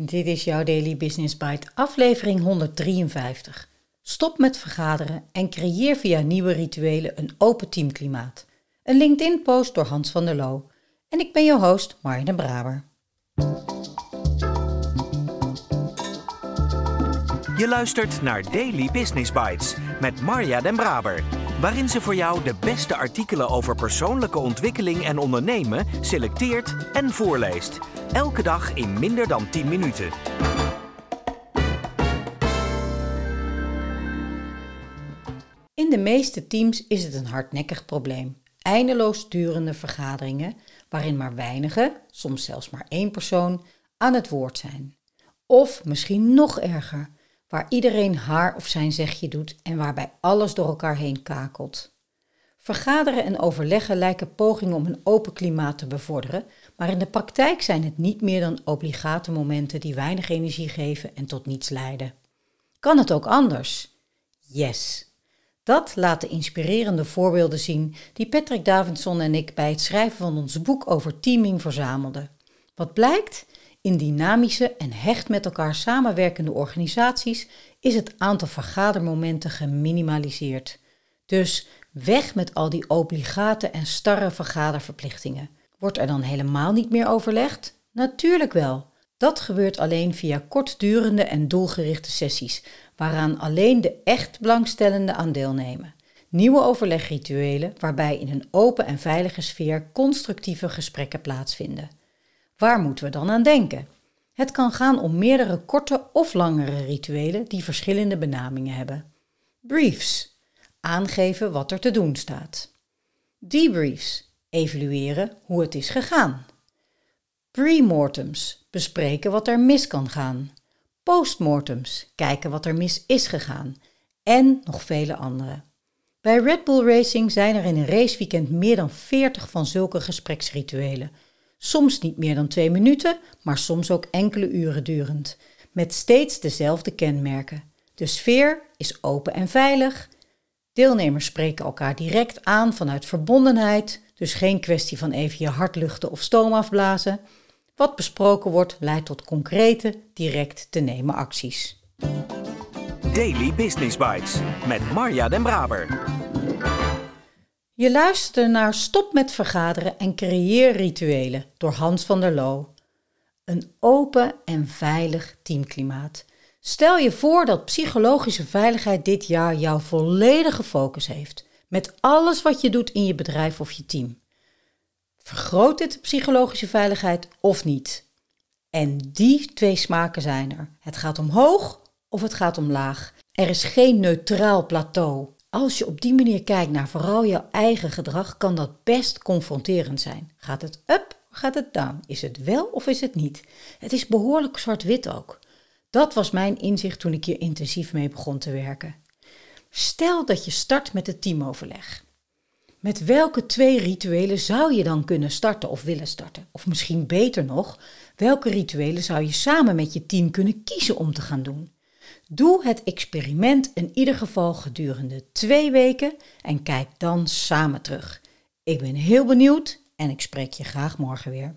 Dit is jouw Daily Business Bite, aflevering 153. Stop met vergaderen en creëer via nieuwe rituelen een open teamklimaat. Een LinkedIn-post door Hans van der Loo. En ik ben je host, Marja de Braber. Je luistert naar Daily Business Bites met Marja den Braber, waarin ze voor jou de beste artikelen over persoonlijke ontwikkeling en ondernemen selecteert en voorleest. Elke dag in minder dan 10 minuten. In de meeste teams is het een hardnekkig probleem. Eindeloos durende vergaderingen waarin maar weinigen, soms zelfs maar één persoon, aan het woord zijn. Of misschien nog erger, waar iedereen haar of zijn zegje doet en waarbij alles door elkaar heen kakelt. Vergaderen en overleggen lijken pogingen om een open klimaat te bevorderen, maar in de praktijk zijn het niet meer dan obligate momenten die weinig energie geven en tot niets leiden. Kan het ook anders? Yes. Dat laten inspirerende voorbeelden zien die Patrick Davidson en ik bij het schrijven van ons boek over teaming verzamelden. Wat blijkt? In dynamische en hecht met elkaar samenwerkende organisaties is het aantal vergadermomenten geminimaliseerd. Dus weg met al die obligate en starre vergaderverplichtingen. Wordt er dan helemaal niet meer overlegd? Natuurlijk wel. Dat gebeurt alleen via kortdurende en doelgerichte sessies, waaraan alleen de echt belangstellenden aan deelnemen. Nieuwe overlegrituelen waarbij in een open en veilige sfeer constructieve gesprekken plaatsvinden. Waar moeten we dan aan denken? Het kan gaan om meerdere korte of langere rituelen die verschillende benamingen hebben. Briefs, aangeven wat er te doen staat. Debriefs, evalueren hoe het is gegaan. Premortems, bespreken wat er mis kan gaan. Postmortems, kijken wat er mis is gegaan. En nog vele andere. Bij Red Bull Racing zijn er in een raceweekend meer dan 40 van zulke gespreksrituelen Soms niet meer dan twee minuten, maar soms ook enkele uren durend. Met steeds dezelfde kenmerken. De sfeer is open en veilig. Deelnemers spreken elkaar direct aan vanuit verbondenheid, dus geen kwestie van even je hart luchten of stoom afblazen. Wat besproken wordt leidt tot concrete, direct te nemen acties. Daily Business Bites met Marja Den Braber. Je luistert naar Stop met vergaderen en creëer rituelen door Hans van der Loo. Een open en veilig teamklimaat. Stel je voor dat psychologische veiligheid dit jaar jouw volledige focus heeft. Met alles wat je doet in je bedrijf of je team. Vergroot dit de psychologische veiligheid of niet? En die twee smaken zijn er. Het gaat omhoog of het gaat omlaag. Er is geen neutraal plateau. Als je op die manier kijkt naar vooral jouw eigen gedrag, kan dat best confronterend zijn. Gaat het up of gaat het down? Is het wel of is het niet? Het is behoorlijk zwart-wit ook. Dat was mijn inzicht toen ik hier intensief mee begon te werken. Stel dat je start met het teamoverleg. Met welke twee rituelen zou je dan kunnen starten of willen starten? Of misschien beter nog, welke rituelen zou je samen met je team kunnen kiezen om te gaan doen? Doe het experiment in ieder geval gedurende twee weken en kijk dan samen terug. Ik ben heel benieuwd en ik spreek je graag morgen weer.